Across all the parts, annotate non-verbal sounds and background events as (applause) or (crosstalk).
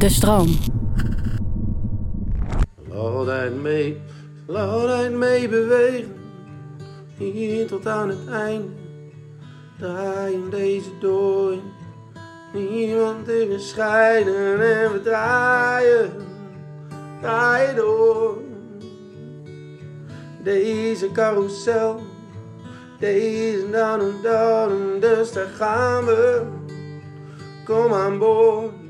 De stroom. Altijd mee, altijd mee bewegen. Hier tot aan het einde. Draaien deze door. Niemand tegen scheiden en we draaien. Draaien door. Deze carousel. Deze dan en dan. Dus daar gaan we. Kom aan boord.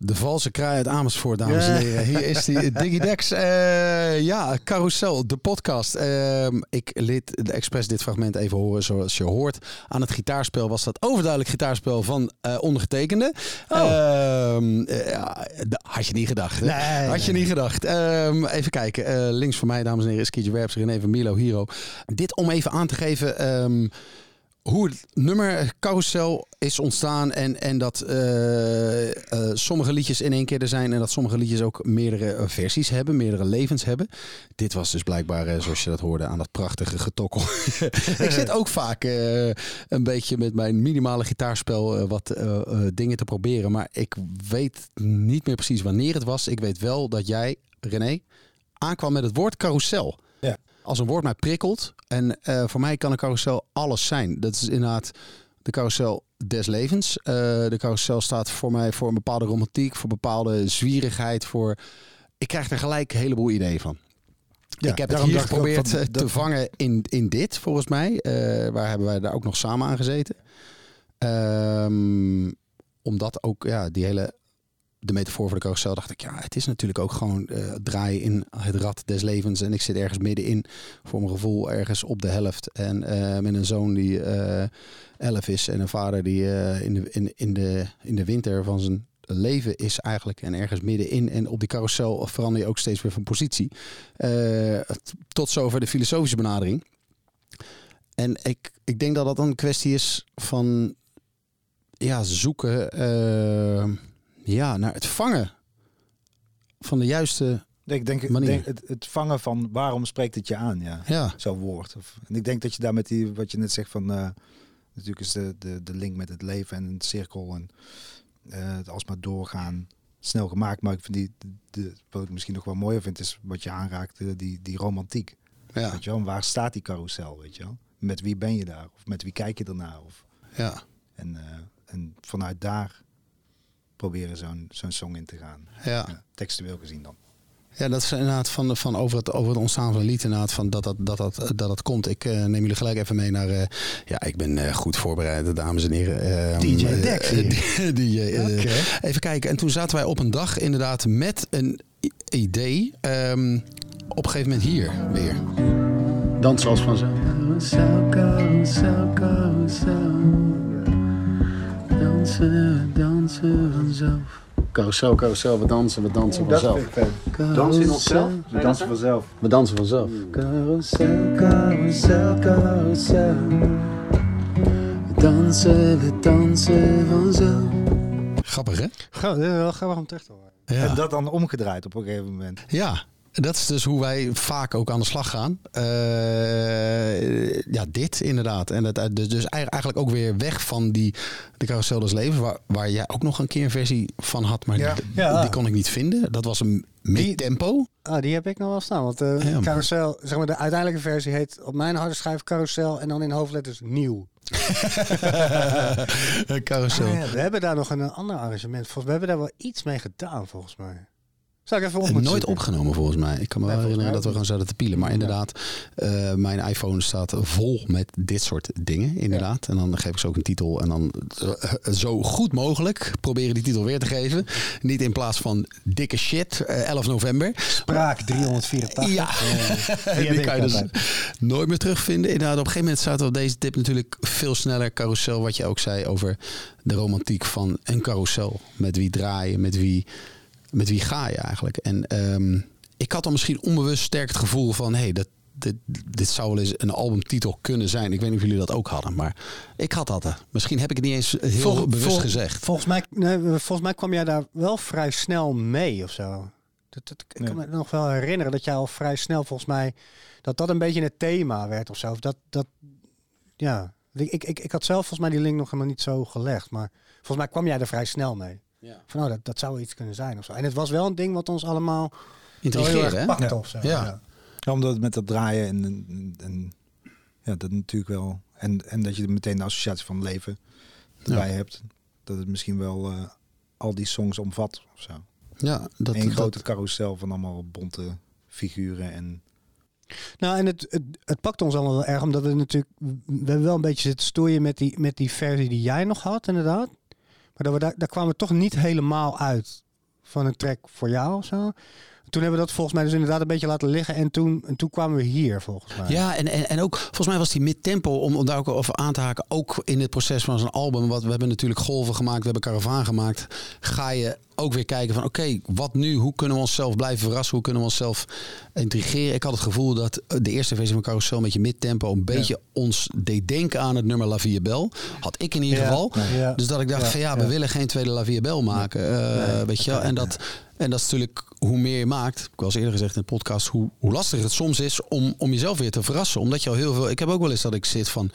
De valse kraai uit Amersfoort, dames en heren. Hier is die (laughs) Digidex. Eh ja, Carousel, de podcast. Ehm, ik liet de expres dit fragment even horen. Zoals je hoort aan het gitaarspel was dat overduidelijk gitaarspel van eh, ondergetekende. Ehm, eh, had je niet gedacht. hè? had je niet gedacht. Ehm, even kijken. Links voor mij, dames en heren, is Kietje Werps, René van Milo, Hero. Dit om even aan te geven... ehm, hoe het nummer Carousel is ontstaan en, en dat eh, eh, sommige liedjes in één keer er zijn en dat sommige liedjes ook meerdere eh, versies hebben, meerdere levens hebben. Dit was dus blijkbaar, zoals je dat hoorde, aan dat prachtige getokkel. (laughs) ik zit ook vaak een beetje met mijn minimale gitaarspel wat dingen te proberen, maar ik weet niet meer precies wanneer het was. Ik weet wel dat jij, René, aankwam met het woord carousel Ja. als een woord mij prikkelt. En eh, voor mij kan een carousel alles zijn. Dat is inderdaad de carousel des levens. Eh, de carousel staat voor mij voor een bepaalde romantiek, voor bepaalde zwierigheid, voor... Ik krijg er gelijk een heleboel ideeën van. Ja, ik heb het hier geprobeerd van, eh, te vangen in, in dit, volgens mij. Waar hebben wij daar ook nog samen aan gezeten. Ehm, omdat ook ja, die hele de metafoor voor de carousel dacht ik, ja, het is natuurlijk ook gewoon eh, draaien in het rad des levens. En ik zit ergens middenin, voor mijn gevoel, ergens op de helft. En eh, met een zoon die eh elf is en een vader die in, de, in, in, de, in de winter van zijn leven is eigenlijk. En ergens middenin. En op die carousel verander je ook steeds weer van positie. Tot zover de filosofische benadering. En ik, ik denk dat dat een kwestie is van ja, zoeken ja, naar het vangen van de juiste. Ik denk, manier. denk het, het vangen van waarom spreekt het je aan, ja. Ja, Zo'n woord. Of, en ik denk dat je daar met die, wat je net zegt van, eh, natuurlijk is de, de, de link met het leven en het cirkel en eh, het alsmaar doorgaan snel gemaakt. Maar ik vind die, de, wat ik misschien nog wel mooier vind, is wat je aanraakt, die, die romantiek. ja, Weet je wel, En waar staat die carousel, weet je wel? Met wie ben je daar? Of met wie kijk je ernaar? Of, ja, en, eh, en vanuit daar proberen zo'n zo'n song in te gaan. ja. Ja, textueel gezien dan. Ja, dat is inderdaad van, van over, het, over het ontstaan van een lied inderdaad, van dat dat, dat, dat, dat, dat komt. Ik eh, neem jullie gelijk even mee naar... eh, ja, ik ben eh, goed voorbereid, dames en heren. Eh, DJ Dex hier. (laughs) DJ, Oké. Even kijken. En toen zaten wij op een dag inderdaad met een idee. ehm, op een gegeven moment hier weer. Dans zoals vanzelf. Carousel, carousel, carousel. Dansen, dansen vanzelf. Carousel, carousel, we dansen, we dansen vanzelf. Dansen in onszelf? We dansen vanzelf. We dansen vanzelf. Carousel, carousel, carousel. We dansen, we dansen vanzelf. Grappig, hè? Ga, is wel grappig om terug te horen. Ja. En dat dan omgedraaid op een gegeven moment. Ja, dat is dus hoe wij vaak ook aan de slag gaan. Eh, ja, dit inderdaad. En dat, dus dus eigenlijk ook weer weg van die, de carousel des levens, waar, waar jij ook nog een keer een versie van had, maar Ja. die, Ja. die kon ik niet vinden. Dat was een mid-tempo. Ah, die heb ik nog wel staan. Want eh Ja. carousel, zeg maar de uiteindelijke versie heet op mijn harde schijf carousel en dan in hoofdletters nieuw. (laughs) carousel. Ah, ja, we hebben daar nog een, eh, ander arrangement. Volgens we hebben daar wel iets mee gedaan, volgens mij. Zou ik even op En moeten nooit zoeken. opgenomen volgens mij. Ik kan me wel Nee, herinneren dat we gewoon zaten te pielen. Maar inderdaad, eh, mijn iPhone staat vol met dit soort dingen. Inderdaad. En dan geef ik ze ook een titel. En dan eh, zo goed mogelijk proberen die titel weer te geven. Niet in plaats van dikke shit, eh, 11 november. Spraak 384. Ja, (laughs) die die kan je dus nooit meer terugvinden. Inderdaad, op een gegeven moment staat op deze tip natuurlijk veel sneller carousel. Wat je ook zei over de romantiek van een carousel. Met wie draaien, met wie, met wie ga je eigenlijk. En ehm, ik had dan misschien onbewust sterk het gevoel van... Hey, dat, dit, dit zou wel eens een albumtitel kunnen zijn. Ik weet niet of jullie dat ook hadden, maar ik had dat. Misschien heb ik het niet eens heel Vol- bewust vol- gezegd. Volgens mij, nee, volgens mij kwam jij daar wel vrij snel mee of zo. Dat, dat, ik kan me nog wel herinneren dat jij al vrij snel volgens mij... dat dat een beetje het thema werd of zo. Of dat, dat, ja, Ik, ik, ik, ik had zelf volgens mij die link nog helemaal niet zo gelegd. Maar volgens mij kwam jij er vrij snel mee. Ja. Van, oh, dat, dat zou iets kunnen zijn of zo. En het was wel een ding wat ons allemaal erg hè? pakte Ja. of zo. Ja. Ja, omdat het met dat draaien en, en, en ja, dat natuurlijk wel. En, en dat je meteen de associatie van leven erbij hebt. Dat het misschien wel eh, al die songs omvat of zo. Ja, dat, Een dat- grote carousel van allemaal bonte figuren. En Nou, en het, het, het pakte ons allemaal wel erg, omdat we natuurlijk... We hebben wel een beetje zitten stoeien met die, met die versie die jij nog had, inderdaad. Maar daar, daar kwamen we toch niet helemaal uit van een track voor jou of zo. Toen hebben we dat volgens mij dus inderdaad een beetje laten liggen. En toen, en toen kwamen we hier, volgens mij. Ja, en, en, en ook volgens mij was die mid-tempo, om, om daar ook over aan te haken, ook in het proces van zo'n album. Wat, we hebben natuurlijk golven gemaakt, we hebben karavaan gemaakt. Ga je ook weer kijken van oké, wat nu? Hoe kunnen we onszelf blijven verrassen? Hoe kunnen we onszelf intrigeren? Ik had het gevoel dat de eerste versie van Carousel een beetje mid-tempo een beetje ons deed denken aan het nummer La est Belle. Had ik in ieder Ja, geval. ja. Dus dat ik dacht Ja, van ja, we willen geen tweede La est Belle maken. Eh, weet je wel? En (laughs) dat, en dat is natuurlijk hoe meer je maakt. Ik eens eerder gezegd in de podcast hoe, hoe lastig het soms is om, om jezelf weer te verrassen. Omdat je al heel veel. Ik heb ook wel eens dat ik zit van.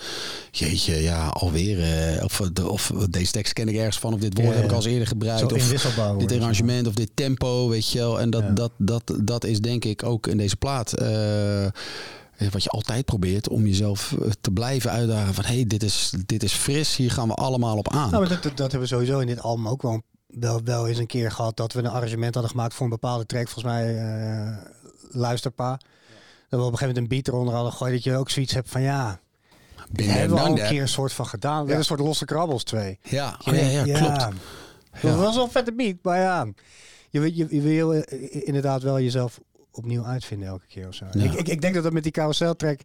Jeetje, ja, alweer. eh, of, de- of deze tekst ken ik ergens van. Of dit woord Ja, heb ik al eens eerder gebruikt. Of dit arrangement of dit tempo, weet je wel. En dat, Ja. dat, dat, dat is denk ik ook in deze plaat. eh, wat je altijd probeert om jezelf eh, te blijven uitdagen van hé, hey, dit, is, dit is fris, hier gaan we allemaal op aan. Nou, maar dat, dat, dat hebben we sowieso in dit album ook wel, wel, wel eens een keer gehad. Dat we een arrangement hadden gemaakt voor een bepaalde track. Volgens mij eh Luisterpa. Dat we op een gegeven moment een beat eronder hadden gegooid. Dat je ook zoiets hebt van ja, dit there, hebben we al done een keer een soort van gedaan. Weer een soort losse krabbels twee. Ja, oh, ja, ja, klopt. Dat was wel een vette beat, maar ja. Je, wil- je, je wil eh, inderdaad wel jezelf opnieuw uitvinden elke keer of zo. Ik, ik, ik denk dat dat met die carousel track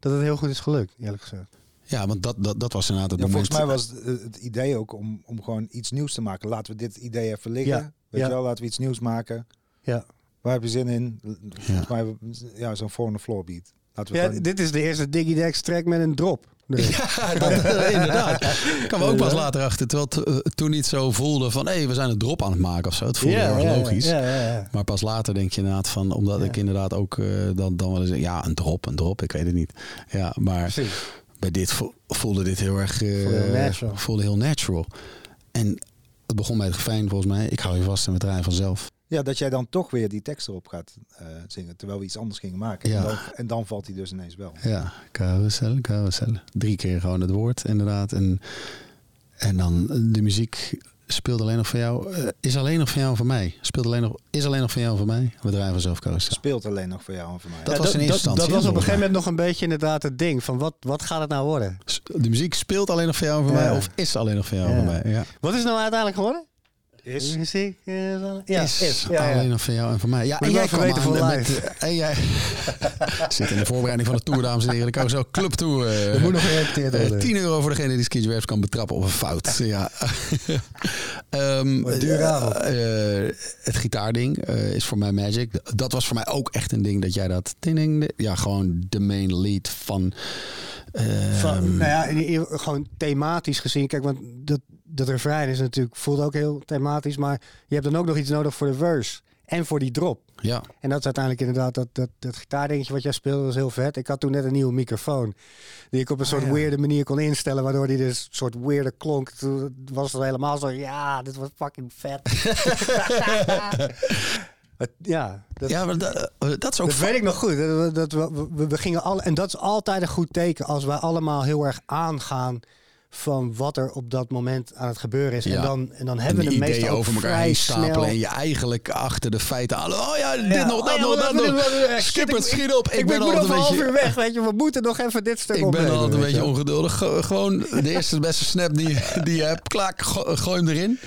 dat het heel goed is gelukt, eerlijk gezegd. Ja, want dat, dat, dat was inderdaad het ja, moment. volgens mij was het, het idee ook om, om gewoon iets nieuws te maken. Laten we dit idee even liggen. Ja. Weet Ja. je wel, laten we iets nieuws maken. Ja. Waar heb je zin in? Volgens mij, ja, zo'n four on the floor beat. Laten we Ja, gewoon- dit is de eerste Digidex track met een drop. erin. (laughs) Ja, dat, (laughs) inderdaad. Ik kwam ook pas later achter, terwijl het eh, toen niet zo voelde van hé, we zijn een drop aan het maken of zo. Het voelde heel erg logisch. Ja, ja, ja. Maar pas later denk je inderdaad van, omdat ik inderdaad ook eh, dan, dan wel eens, ja, een drop, een drop, ik weet het niet. Ja, maar Precies. Bij dit vo- voelde dit heel erg, eh, Voelde heel natural. voelde heel natural. En het begon bij het refrein volgens mij. Ik hou je vast en we draaien vanzelf. Ja, dat jij dan toch weer die tekst erop gaat eh, zingen. Terwijl we iets anders gingen maken. Ja. En, dan, en dan valt hij dus ineens wel. Ja, carousel, carousel. Drie keer gewoon het woord, inderdaad. En, en dan de muziek speelt alleen nog van jou. eh, is alleen nog van jou en van mij. Speelt alleen nog, is alleen nog van jou en van mij. We draaien vanzelf carousel. Speelt alleen nog voor jou en voor mij. Dat Ja, was in eerste instantie, dat was op een gegeven moment nog een beetje inderdaad het ding. Van wat, wat gaat het nou worden? De muziek speelt alleen nog van jou en van Ja. mij. Of is alleen nog van jou en Ja. van mij. Ja. Wat is het nou uiteindelijk geworden? Is. Muziek is Ja, is, is. Ja, alleen nog van jou en van mij. Ja, en jij kwam verweten aan voor met... live. eh, (laughs) en jij (laughs) zit in de voorbereiding van de tour, dames en heren. De Carousel Club Tour. eh, Er moet nog gerepeteerd Eh, worden. 10 euro voor degene die Waves kan betrappen op een fout. ja. (laughs) Eh, eh, het gitaarding eh, is voor mij magic. Dat was voor mij ook echt een ding dat jij dat... Ding, ding, ja, gewoon de main lead van... eh, Van, nou ja, in gewoon thematisch gezien. Kijk, want dat, dat refrein is natuurlijk, voelt ook heel thematisch. Maar je hebt dan ook nog iets nodig voor de verse. En voor die drop. ja, En dat is uiteindelijk inderdaad dat, dat, dat gitaardingetje wat jij speelde, was heel vet. Ik had toen net een nieuwe microfoon. Die ik op een soort ja. weirde manier kon instellen. Waardoor die dus een soort weirde klonk. Toen was het helemaal zo, ja, dit was fucking vet. (laughs) Ja, dat, ja maar dat, eh, dat is ook... dat weet ik nog goed. Dat, dat, we, we, we gingen alle, en dat is altijd een goed teken als wij allemaal heel erg aangaan van wat er op dat moment aan het gebeuren is. Ja. En, dan, en dan en hebben we het ideeën meestal ook over elkaar vrij heen stapelen snel. en je eigenlijk achter de feiten aan. Oh ja, dit Ja. nog, Oh dat ja, nog, dat nog. Skipper, ik- schiet op. Ik, Ik, ben moet altijd een half beetje... uur weg, weet je. We moeten nog even dit stuk Ik ben altijd een beetje je. ongeduldig. Ge- Gewoon de eerste beste snap die, die je hebt. Klaak, go- gooi hem erin.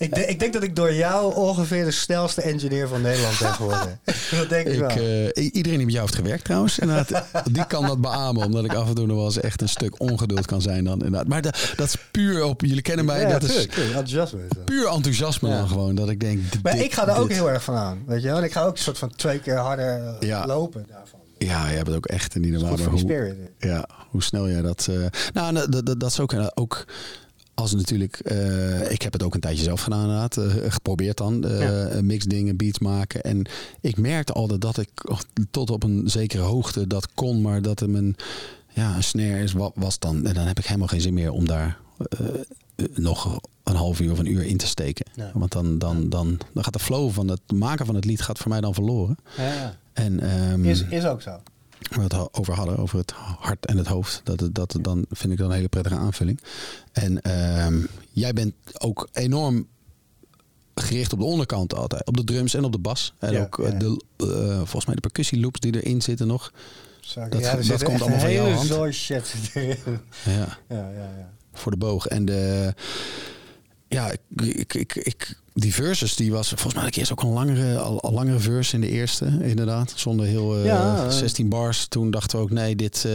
(laughs) Ik, denk- ik denk dat ik door jou ongeveer de snelste engineer van Nederland ben geworden. (laughs) dat denk ik, Ik, wel. eh, iedereen die met jou heeft gewerkt trouwens. (laughs) Die kan dat beamen. Omdat ik af en toe nog wel eens echt een stuk ongeduld kan zijn. Dan, inderdaad. Maar da- dat is puur op... Jullie kennen mij. ja, dat is enthousiasme is dat. puur enthousiasme Ja. dan gewoon. Dat ik denk... dit- Maar ik ga er ook dit- heel erg van aan, weet je wel. En ik ga ook een soort van twee keer harder eh, Ja. lopen daarvan. Ja, je hebt het ook echt niet normaal. Hoe-. Ja, hoe snel jij dat... eh, nou, dat, dat, dat is ook, ook als natuurlijk... eh, ik heb het ook een tijdje zelf gedaan inderdaad. eh, geprobeerd dan. eh Ja. Mixdingen, beats maken. En ik merkte altijd dat ik tot op een zekere hoogte dat kon. Maar dat er mijn... ja, een snare is, wa- was dan... En dan heb ik helemaal geen zin meer om daar nog een half uur of een uur in te steken. Want dan, dan, dan, dan gaat de flow van het maken van het lied gaat voor mij dan verloren. Ja, En ehm, is, is ook zo. We het over hadden, over het hart en het hoofd. Dat, dat dan vind ik dan een hele prettige aanvulling. En ehm, jij bent ook enorm gericht op de onderkant altijd. Op de drums en op de bas. En Ja, ook ja. de, eh, volgens mij de percussieloops die erin zitten nog. Sorry. Dat- ja, dat komt allemaal van jouw hand. erin. Ja, Ja, ja, ja. voor de boog. En de... Ja, ik, ik, ik, die verses, die was volgens mij eerst ook een langere, al, al langere verse in de eerste, inderdaad. Zonder heel eh, Ja, eh. 16 bars. Toen dachten we ook, nee, dit, eh,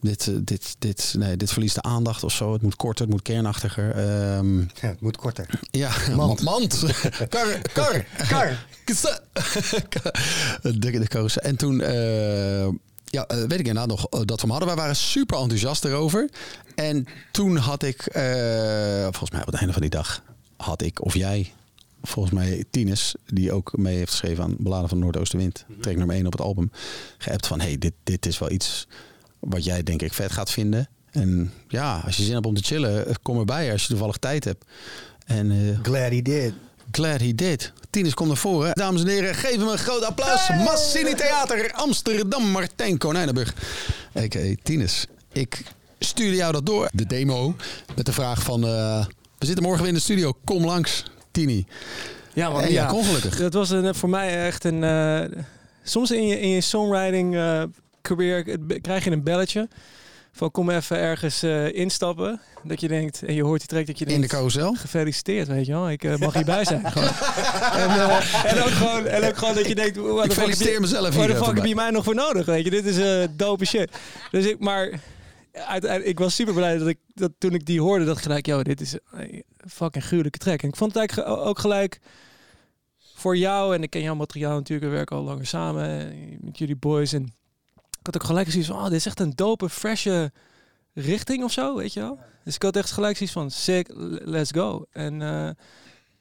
dit, eh, dit, dit, nee, dit verliest de aandacht of zo. Het moet korter, het moet kernachtiger. Ehm, Ja, het moet korter. ja, Mand. (laughs) mand. kar, kar. Kar. (laughs) (laughs) De, de. En toen, eh, ja, eh, weet ik inderdaad nog eh, dat we hem hadden. Wij waren super enthousiast erover. En toen had ik, eh, volgens mij op het einde van die dag, had ik of jij, volgens mij Tines, die ook mee heeft geschreven aan Beladen van Noordoostenwind, track nummer 1 op het album, geappt van, hey, dit, dit is wel iets wat jij denk ik vet gaat vinden. En ja, als je zin hebt om te chillen, kom erbij als je toevallig tijd hebt. En eh, Glad he did. Glad he did. Tienes komt naar voren. Dames en heren, geef hem een groot applaus. Massini Theater, Amsterdam, Martijn Konijnenburg. A.k.a. Tienes. Ik stuurde jou dat door, de demo, met de vraag van... eh, we zitten morgen weer in de studio, kom langs, Tini. Ja, man. En ja. ja, kon gelukkig. Dat was een, voor mij echt een... eh, soms in je, in je songwriting eh, career krijg je een belletje. Van kom even ergens eh, instappen. Dat je denkt, en je hoort die track dat je In de denkt... carousel. Gefeliciteerd, weet je wel. Ik eh, mag hierbij zijn. (laughs) En, eh, en, ook gewoon, en ook gewoon dat je denkt... Ik fuck feliciteer mezelf Waar hier. de fuck heb je mij nog voor nodig? Weet je, dit is dope shit. Dus ik, maar ik was super blij dat ik dat toen ik die hoorde, dat gelijk, yo, dit is een fucking gruwelijke track. En ik vond het eigenlijk ge- ook gelijk voor jou en ik ken jouw materiaal natuurlijk, we werken al langer samen met jullie boys en ik had ook gelijk zoiets van, oh, dit is echt een dope, freshe richting of zo, weet je wel. Dus ik had echt gelijk zoiets van, sick, let's go. En eh,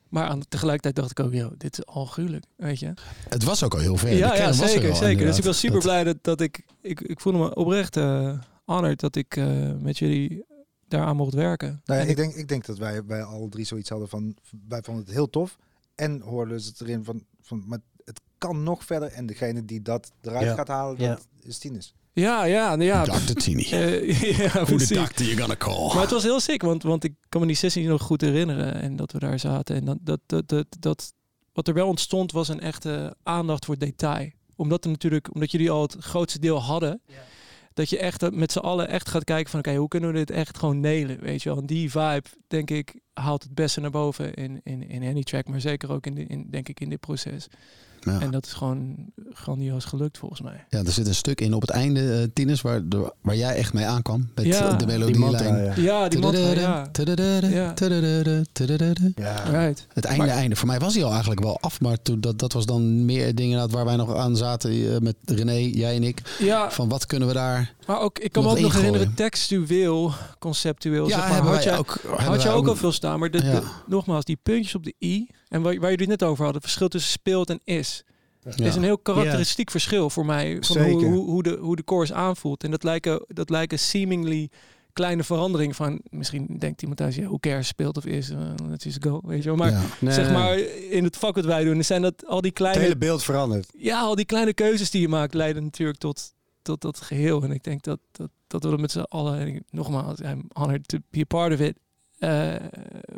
maar aan, tegelijkertijd dacht ik ook, yo, dit is al gruwelijk, weet je. Het was ook al heel ver. Ja, ja er zeker, al, zeker. Dus ik was super Dat- blij dat, dat ik, ik... Ik voelde me oprecht eh honored dat ik eh, met jullie daaraan mocht werken. Nou ja, ik, denk, ik denk dat wij, wij alle drie zoiets hadden van, wij vonden het heel tof. En hoorden ze het erin van, van, maar het kan nog verder. En degene die dat eruit Ja. gaat halen, Ja. dat is Tines. Ja, ja, nou ja. Dr. Tini. eh, (laughs) ja, Who the doctor you gonna call? Maar het was heel sick, want, want ik kan me die sessie nog goed herinneren. En dat we daar zaten. En dat, dat, dat, dat, dat, wat er wel ontstond was een echte aandacht voor detail. Omdat, er natuurlijk, omdat jullie al het grootste deel hadden. Dat je echt eh, met z'n allen echt gaat kijken van... Oké, hoe kunnen we dit echt gewoon nelen, weet je wel. En die vibe, denk ik, haalt het beste naar boven in, in, in any track. Maar zeker ook in, de, in, denk ik, in dit proces. Ja. En dat is gewoon grandioos gelukt, volgens mij. Ja, er zit een stuk in op het einde, Tines, waar, waar jij echt mee aankwam. Met Ja, eh, de Die melodielijn. ja. Ja, die ja. Ja. Right. Het einde, Maar- einde. Voor mij was hij al eigenlijk wel af, maar toen, dat, dat was dan meer dingen waar wij nog aan zaten eh, met René, jij en ik. Ja, Van wat kunnen we daar... maar ook, ik kan me Nog ook nog herinneren, textueel, conceptueel. zeg maar, hebben had wij jij, ook. had je ook al veel staan. Maar de, Ja. de- nogmaals, die puntjes op de i en waar, waar jullie het net over hadden, het verschil tussen speelt en is. Ja. is een heel karakteristiek verschil voor mij. Van hoe, hoe, hoe, de, hoe de chorus aanvoelt. En dat lijken, dat lijken seemingly kleine veranderingen van... Misschien denkt iemand thuis, ja, hoe cares speelt of is. Het is go, weet je wel. Maar Ja. Nee, zeg maar, in het vak wat wij doen, zijn dat al die Het kleine... hele beeld verandert. Ja, al die kleine keuzes die je maakt leiden natuurlijk tot, tot dat geheel. En ik denk dat, dat, dat we dat met z'n allen, en ik- nogmaals, I'm honored to be a part of it. Eh,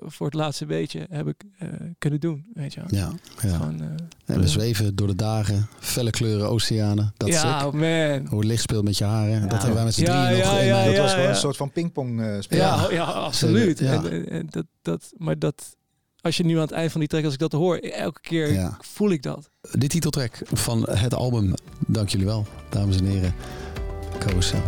voor het laatste beetje heb ik eh, kunnen doen, weet je wel. Ja, ja. Gewoon, eh, En we zweven door de dagen, felle kleuren, oceanen. Dat is ja, sick. oh man. Hoe het licht speelt met je haren. dat hebben wij met z'n Ja, drieën nog ja, in. ja, eh, dat ja. was gewoon een soort van pingpong eh spelen. Ja, Ja, absoluut. ja. En, en- en dat, dat, maar dat, als je nu aan het eind van die track, als ik dat hoor, elke keer Ja. voel ik dat. De titeltrack van het album. Dank jullie wel, dames en heren. Carousel.